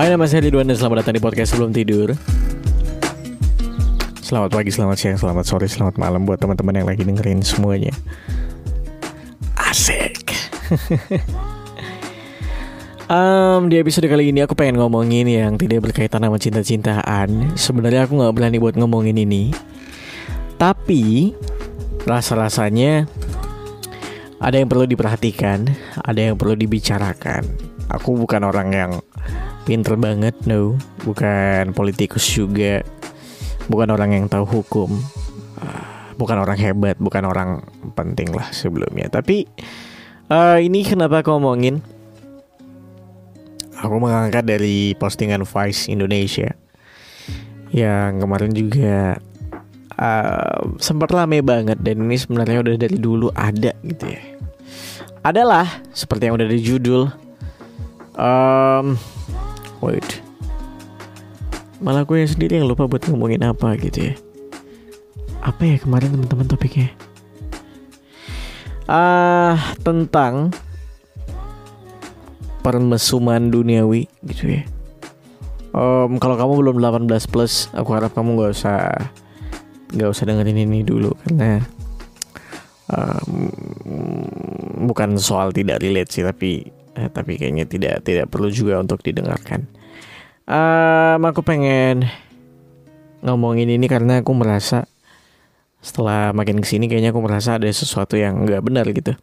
Hai nama saya Ridwan dan selamat datang di podcast sebelum tidur. Selamat pagi, selamat siang, selamat sore, selamat malam buat teman-teman yang lagi dengerin semuanya. Asik. Um, Di episode kali ini aku pengen ngomongin yang tidak berkaitan sama cinta-cintaan. Sebenarnya aku gak berani buat ngomongin ini. Tapi Rasa-rasanya Ada yang perlu diperhatikan Ada yang perlu dibicarakan. Aku bukan orang yang pinter banget no. Bukan politikus juga. Bukan orang yang tahu hukum. Uh, bukan orang hebat bukan orang penting lah sebelumnya. Tapi uh, ini kenapa aku ngomongin? Aku mengangkat dari postingan Vice Indonesia. Yang kemarin juga uh, sempat rame banget. Dan ini sebenarnya udah dari dulu ada gitu ya. Adalah seperti yang udah di judul um, Wait Malah gue sendiri yang lupa buat ngomongin apa gitu ya. Apa ya kemarin teman-teman topiknya? Ah uh, Tentang Permesuman duniawi gitu ya. Um, Kalau kamu belum 18 plus Aku harap kamu gak usah Gak usah dengerin ini dulu Karena um, Bukan soal tidak relate sih Tapi eh, tapi kayaknya tidak tidak perlu juga untuk didengarkan. Um, aku pengen ngomongin ini karena aku merasa setelah makin ke sini kayaknya aku merasa ada sesuatu yang nggak benar gitu.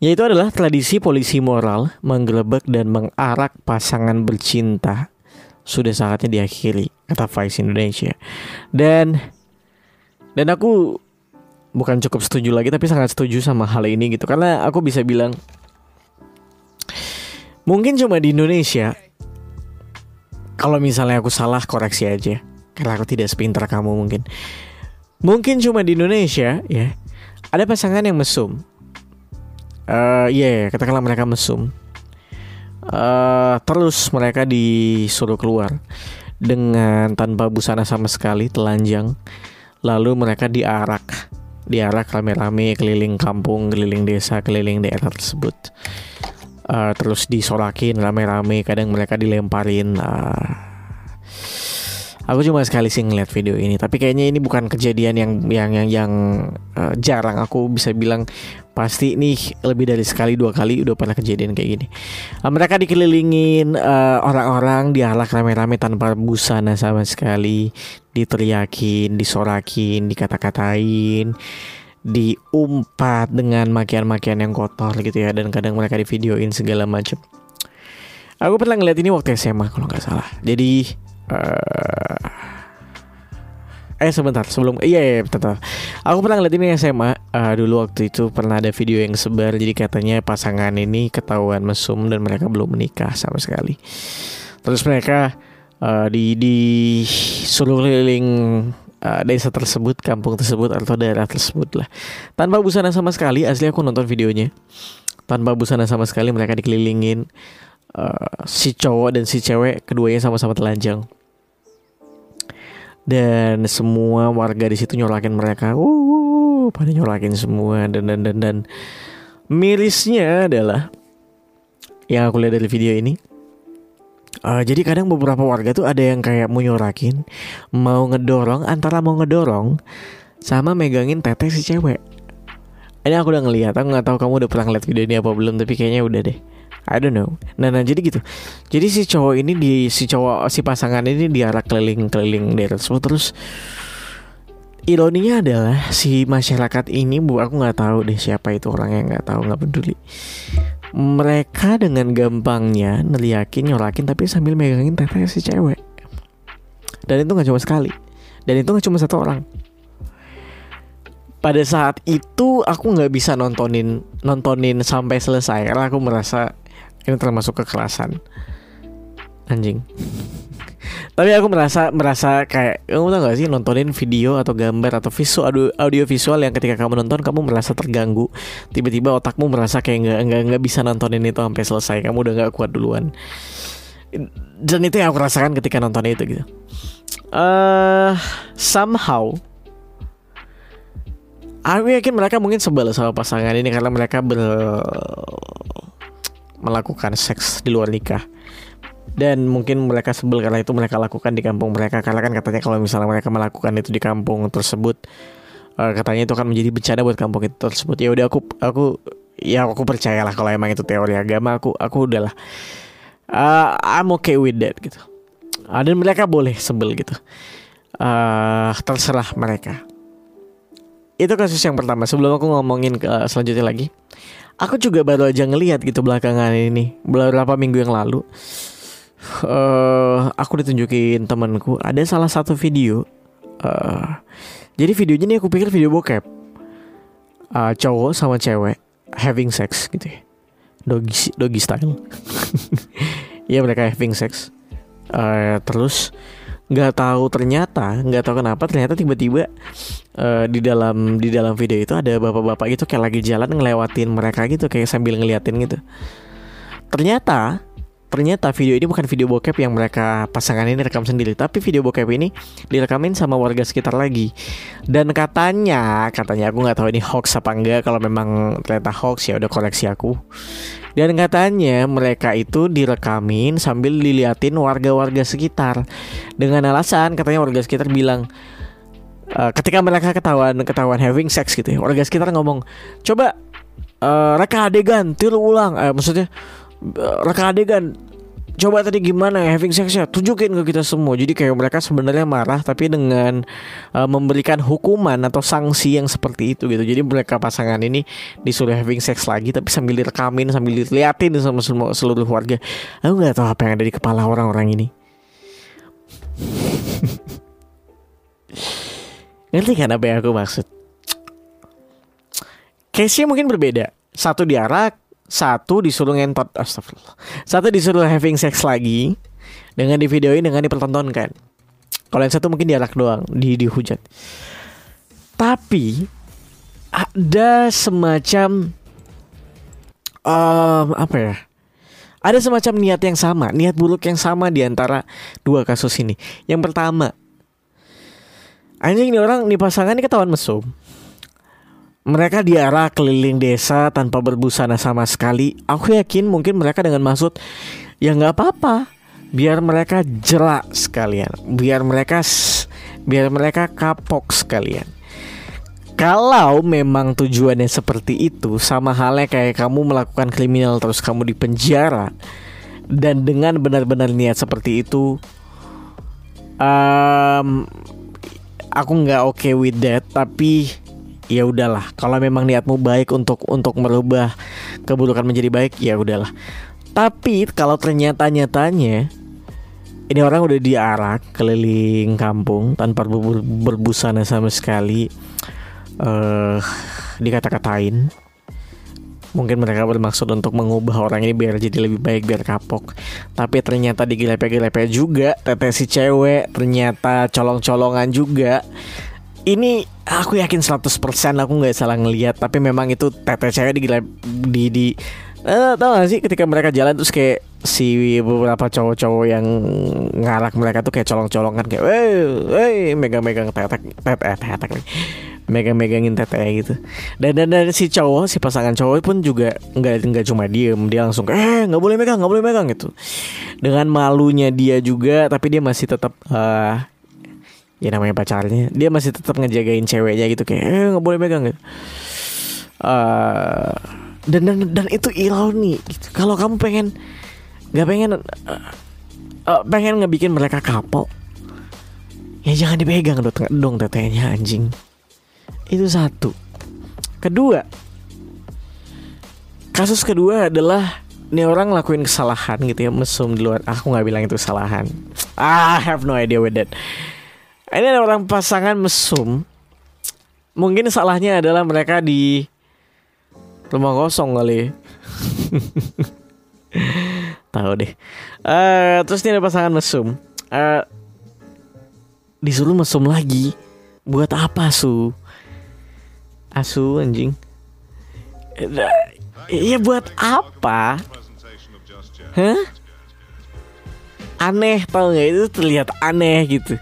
Yaitu adalah tradisi polisi moral menggelebek dan mengarak pasangan bercinta sudah saatnya diakhiri kata Vice Indonesia. Dan dan aku bukan cukup setuju lagi tapi sangat setuju sama hal ini gitu karena aku bisa bilang Mungkin cuma di Indonesia. Kalau misalnya aku salah koreksi aja. Karena aku tidak sepintar kamu mungkin. Mungkin cuma di Indonesia ya. Ada pasangan yang mesum. Uh, iya, yeah, katakanlah mereka mesum. Uh, terus mereka disuruh keluar dengan tanpa busana sama sekali, telanjang. Lalu mereka diarak, diarak rame-rame keliling kampung, keliling desa, keliling daerah tersebut uh, terus disorakin rame-rame kadang mereka dilemparin uh, aku cuma sekali sih ngeliat video ini tapi kayaknya ini bukan kejadian yang yang yang, yang uh, jarang. Aku bisa bilang pasti nih lebih dari sekali dua kali udah pernah kejadian kayak gini. Uh, mereka dikelilingin uh, orang-orang dialak rame-rame tanpa busana sama sekali diteriakin disorakin dikata-katain diumpat dengan makian-makian yang kotor gitu ya dan kadang mereka di videoin segala macam. Aku pernah ngeliat ini waktu SMA kalau nggak salah. Jadi uh, eh sebentar sebelum iya iya betul. Aku pernah ngeliat ini SMA uh, dulu waktu itu pernah ada video yang sebar jadi katanya pasangan ini ketahuan mesum dan mereka belum menikah sama sekali. Terus mereka uh, di di suruh keliling uh, desa tersebut, kampung tersebut atau daerah tersebut lah. Tanpa busana sama sekali, asli aku nonton videonya. Tanpa busana sama sekali mereka dikelilingin uh, si cowok dan si cewek keduanya sama-sama telanjang. Dan semua warga di situ nyolakin mereka. Uh, pada nyolakin semua dan dan dan dan mirisnya adalah yang aku lihat dari video ini Uh, jadi kadang beberapa warga tuh ada yang kayak mau mau ngedorong antara mau ngedorong sama megangin teteh si cewek. Ini aku udah ngeliat, aku nggak tahu kamu udah pernah ngeliat video ini apa belum, tapi kayaknya udah deh. I don't know. Nah, nah jadi gitu. Jadi si cowok ini di si cowok si pasangan ini diarak keliling-keliling daerah tersebut terus ironinya adalah si masyarakat ini bu aku nggak tahu deh siapa itu orang yang nggak tahu nggak peduli mereka dengan gampangnya neriakin nyolakin tapi sambil megangin teteh si cewek. Dan itu nggak cuma sekali. Dan itu nggak cuma satu orang. Pada saat itu aku nggak bisa nontonin nontonin sampai selesai karena aku merasa ini termasuk kekerasan. Anjing tapi aku merasa merasa kayak kamu tau gak sih nontonin video atau gambar atau visual audio, audio visual yang ketika kamu nonton kamu merasa terganggu. Tiba-tiba otakmu merasa kayak nggak nggak nggak bisa nontonin itu sampai selesai. Kamu udah nggak kuat duluan. Dan itu yang aku rasakan ketika nonton itu gitu. Uh, somehow aku yakin mereka mungkin sebel sama pasangan ini karena mereka ber melakukan seks di luar nikah dan mungkin mereka sebel karena itu mereka lakukan di kampung mereka. Karena kan katanya kalau misalnya mereka melakukan itu di kampung tersebut uh, katanya itu akan menjadi bencana buat kampung itu tersebut. Ya udah aku aku ya aku percayalah kalau emang itu teori agama. Aku aku udahlah. Uh, I'm okay with that gitu. Uh, dan mereka boleh sebel gitu. Uh, terserah mereka. Itu kasus yang pertama. Sebelum aku ngomongin ke selanjutnya lagi aku juga baru aja ngelihat gitu belakangan ini. Beberapa minggu yang lalu uh, aku ditunjukin temanku ada salah satu video. Uh, jadi videonya nih aku pikir video bokep. Uh, cowok sama cewek having sex gitu ya. Doggy doggy style. Ya mereka having sex. Uh, terus nggak tahu ternyata nggak tahu kenapa ternyata tiba-tiba uh, di dalam di dalam video itu ada bapak-bapak gitu kayak lagi jalan ngelewatin mereka gitu kayak sambil ngeliatin gitu. Ternyata ternyata video ini bukan video bokep yang mereka pasangan ini rekam sendiri. Tapi video bokep ini direkamin sama warga sekitar lagi. Dan katanya katanya aku nggak tahu ini hoax apa enggak. Kalau memang ternyata hoax ya udah koleksi aku. Dan katanya mereka itu direkamin sambil diliatin warga-warga sekitar. Dengan alasan katanya warga sekitar bilang uh, ketika mereka ketahuan ketahuan having sex gitu ya warga sekitar ngomong coba uh, reka adegan tiru ulang. Uh, maksudnya reka adegan coba tadi gimana ya having sex ya tunjukin ke kita semua. Jadi kayak mereka sebenarnya marah tapi dengan uh, memberikan hukuman atau sanksi yang seperti itu gitu. Jadi mereka pasangan ini disuruh having sex lagi tapi sambil direkamin sambil diliatin sama semua seluruh warga. Aku nggak tahu apa yang ada di kepala orang-orang ini. Ngerti kan apa yang aku maksud? Case-nya mungkin berbeda. Satu diarak satu disuruh ngentot astagfirullah. Satu disuruh having sex lagi dengan di videoin dengan dipertontonkan. Kalau yang satu mungkin diarak doang di dihujat tapi ada semacam um, apa ya? Ada semacam niat yang sama niat buruk yang sama di antara dua kasus ini. Yang pertama anjing ini orang nih pasangan ini ketahuan mesum mereka diarah keliling desa tanpa berbusana sama sekali. Aku yakin mungkin mereka dengan maksud ya nggak apa-apa, biar mereka jelak sekalian, biar mereka biar mereka kapok sekalian. Kalau memang tujuannya seperti itu, sama halnya kayak kamu melakukan kriminal terus kamu di penjara dan dengan benar-benar niat seperti itu, um, aku nggak oke okay with that. Tapi ya udahlah. Kalau memang niatmu baik untuk untuk merubah keburukan menjadi baik ya udahlah. Tapi kalau ternyata nyatanya ini orang udah diarak keliling kampung tanpa ber berbusana sama sekali uh, dikata-katain. Mungkin mereka bermaksud untuk mengubah orang ini biar jadi lebih baik biar kapok. Tapi ternyata digilepe-gilepe juga teteh si cewek ternyata colong-colongan juga ini aku yakin 100% aku nggak salah ngelihat tapi memang itu tete cewek di di di uh, tau gak sih ketika mereka jalan terus kayak si beberapa cowok-cowok yang ngarak mereka tuh kayak colong-colongan kayak weh weh megang-megang tetek tetek tetek megang-megangin tete gitu. Dan, dan dan si cowok si pasangan cowok pun juga nggak nggak cuma diem dia langsung eh nggak boleh megang nggak boleh megang gitu. Dengan malunya dia juga tapi dia masih tetap uh, ya namanya pacarnya. Dia masih tetap ngejagain ceweknya gitu kayak eh nggak boleh pegang gitu. Uh, dan, dan dan itu ironi gitu. kalau kamu pengen nggak pengen uh, uh, pengen ngebikin mereka kapok ya jangan dipegang dong, dong tetenya anjing. Itu satu. Kedua kasus kedua adalah ini orang lakuin kesalahan gitu ya mesum di luar. Aku nggak bilang itu kesalahan. Ah, I have no idea with that ini ada orang pasangan mesum. Mungkin salahnya adalah mereka di rumah kosong kali. Tahu deh. Uh, terus ini ada pasangan mesum. Uh, disuruh mesum lagi. Buat apa su? Asu anjing. Iya buat apa? Hah? Aneh tau gak itu terlihat aneh gitu.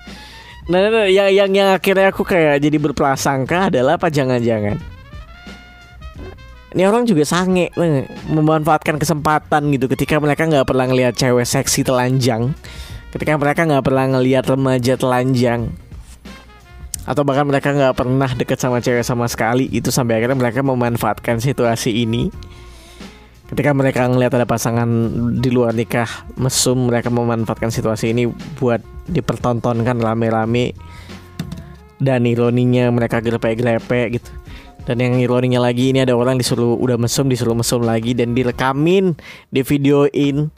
Nah, nah, nah, yang yang yang akhirnya aku kayak jadi berprasangka adalah apa jangan-jangan ini orang juga sange memanfaatkan kesempatan gitu. Ketika mereka nggak pernah ngelihat cewek seksi telanjang ketika mereka nggak pernah ngelihat remaja telanjang atau bahkan mereka nggak pernah deket sama cewek sama sekali itu sampai akhirnya mereka memanfaatkan situasi ini ketika mereka ngelihat ada pasangan di luar nikah mesum mereka memanfaatkan situasi ini buat dipertontonkan rame-rame dan ironinya mereka grepe-grepe gitu. Dan yang ironinya lagi ini ada orang disuruh udah mesum disuruh mesum lagi dan direkamin di videoin.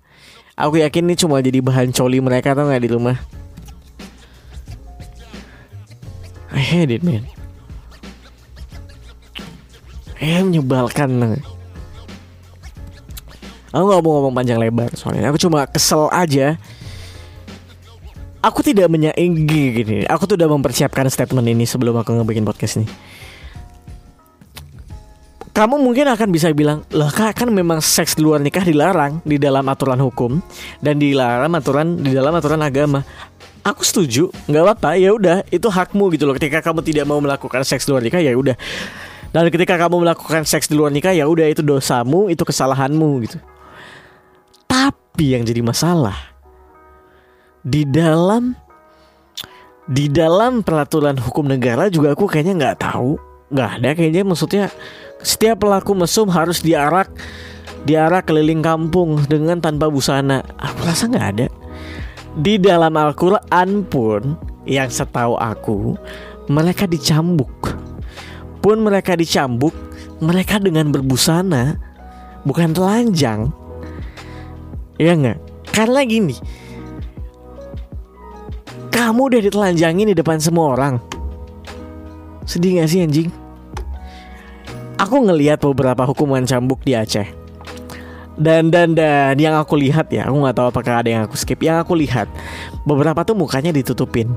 Aku yakin ini cuma jadi bahan coli mereka atau nggak di rumah? I hate it man. Eh menyebalkan Aku gak mau ngomong panjang lebar soalnya Aku cuma kesel aja Aku tidak menyaingi gini Aku tuh udah mempersiapkan statement ini sebelum aku ngebikin podcast ini kamu mungkin akan bisa bilang, lah kak kan memang seks di luar nikah dilarang di dalam aturan hukum dan dilarang aturan di dalam aturan agama. Aku setuju, nggak apa-apa, ya udah itu hakmu gitu loh. Ketika kamu tidak mau melakukan seks di luar nikah ya udah. Dan ketika kamu melakukan seks di luar nikah ya udah itu dosamu, itu kesalahanmu gitu. Tapi yang jadi masalah di dalam di dalam peraturan hukum negara juga aku kayaknya nggak tahu, nggak ada kayaknya maksudnya setiap pelaku mesum harus diarak diarak keliling kampung dengan tanpa busana. Aku rasa nggak ada. Di dalam Al-Quran pun yang setahu aku mereka dicambuk. Pun mereka dicambuk, mereka dengan berbusana, bukan telanjang. Ya nggak? Karena gini, kamu udah ditelanjangin di depan semua orang. Sedih gak sih anjing? aku ngelihat beberapa hukuman cambuk di Aceh. Dan dan dan yang aku lihat ya, aku nggak tahu apakah ada yang aku skip. Yang aku lihat beberapa tuh mukanya ditutupin.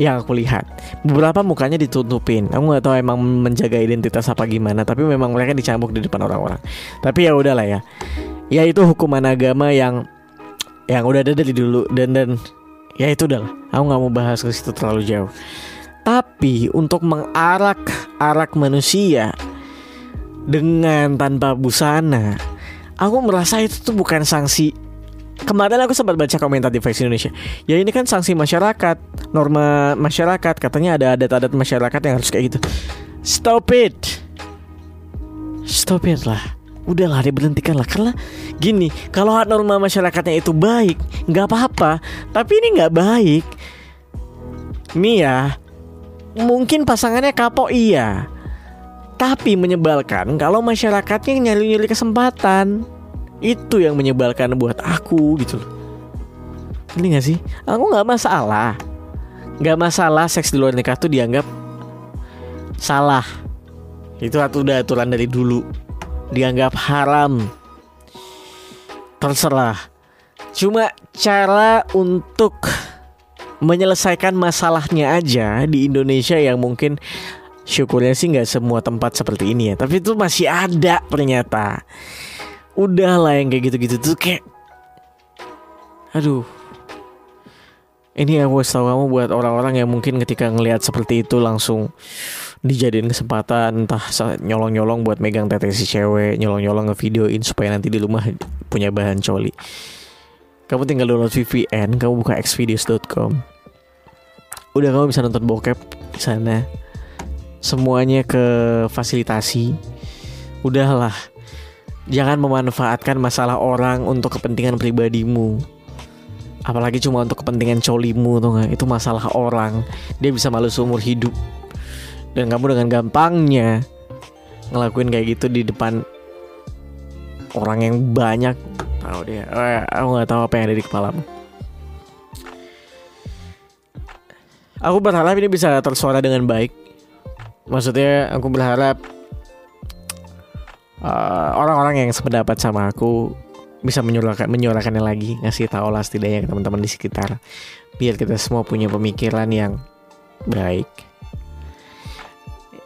Yang aku lihat beberapa mukanya ditutupin. Aku nggak tahu emang menjaga identitas apa gimana, tapi memang mereka dicambuk di depan orang-orang. Tapi ya udahlah ya. Ya itu hukuman agama yang yang udah ada dari dulu. Dan dan ya itu udahlah. Aku nggak mau bahas ke situ terlalu jauh. Tapi untuk mengarak arak manusia dengan tanpa busana aku merasa itu tuh bukan sanksi. Kemarin aku sempat baca komentar di Face Indonesia. Ya ini kan sanksi masyarakat Norma masyarakat. Katanya ada adat-adat masyarakat yang harus kayak gitu. Stop it. Stop it lah Udahlah diberhentikan lah Karena gini Kalau norma masyarakatnya itu baik nggak apa-apa Tapi ini nggak baik ya Mungkin pasangannya kapok iya tapi menyebalkan kalau masyarakatnya nyari-nyari kesempatan. Itu yang menyebalkan buat aku gitu loh. Ini gak sih? Aku gak masalah. Gak masalah seks di luar nikah tuh dianggap salah. Itu udah aturan dari dulu. Dianggap haram. Terserah. Cuma cara untuk menyelesaikan masalahnya aja di Indonesia yang mungkin syukurnya sih nggak semua tempat seperti ini ya tapi itu masih ada ternyata udahlah yang kayak gitu-gitu tuh kayak aduh ini aku tahu kamu buat orang-orang yang mungkin ketika ngelihat seperti itu langsung dijadiin kesempatan entah nyolong-nyolong buat megang tete si cewek nyolong-nyolong ngevideoin supaya nanti di rumah punya bahan coli. Kamu tinggal download VPN kamu buka xvideos.com udah kamu bisa nonton bokep di sana. Semuanya ke fasilitasi. Udahlah. Jangan memanfaatkan masalah orang untuk kepentingan pribadimu. Apalagi cuma untuk kepentingan colimu tuh itu masalah orang. Dia bisa malu seumur hidup dan kamu dengan gampangnya ngelakuin kayak gitu di depan orang yang banyak. Tahu dia. Eh, aku nggak tahu apa yang ada di kepalamu. Aku berharap ini bisa tersuara dengan baik. Maksudnya aku berharap uh, orang-orang yang sependapat sama aku bisa menyuarakan menyuarakannya lagi ngasih tahu lah setidaknya ke teman-teman di sekitar biar kita semua punya pemikiran yang baik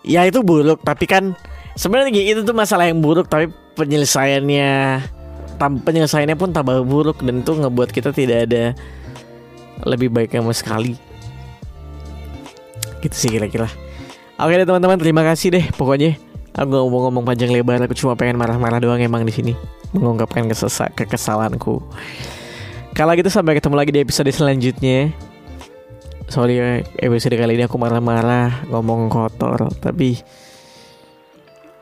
ya itu buruk tapi kan sebenarnya itu tuh masalah yang buruk tapi penyelesaiannya penyelesaiannya pun tambah buruk dan itu ngebuat kita tidak ada lebih baik sama sekali gitu sih kira-kira Oke deh teman-teman terima kasih deh pokoknya Aku gak mau ngomong panjang lebar, aku cuma pengen marah-marah doang emang di sini, mengungkapkan kesesa kekesalanku. Kalau gitu sampai ketemu lagi di episode selanjutnya. Sorry episode kali ini aku marah-marah, ngomong kotor, tapi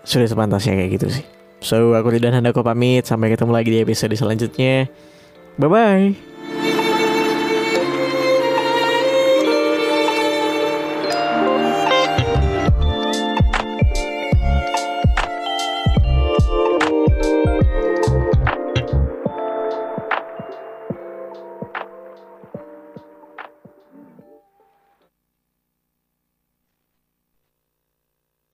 sudah sepantasnya kayak gitu sih. So, aku tidak hendak pamit. Sampai ketemu lagi di episode selanjutnya. Bye-bye.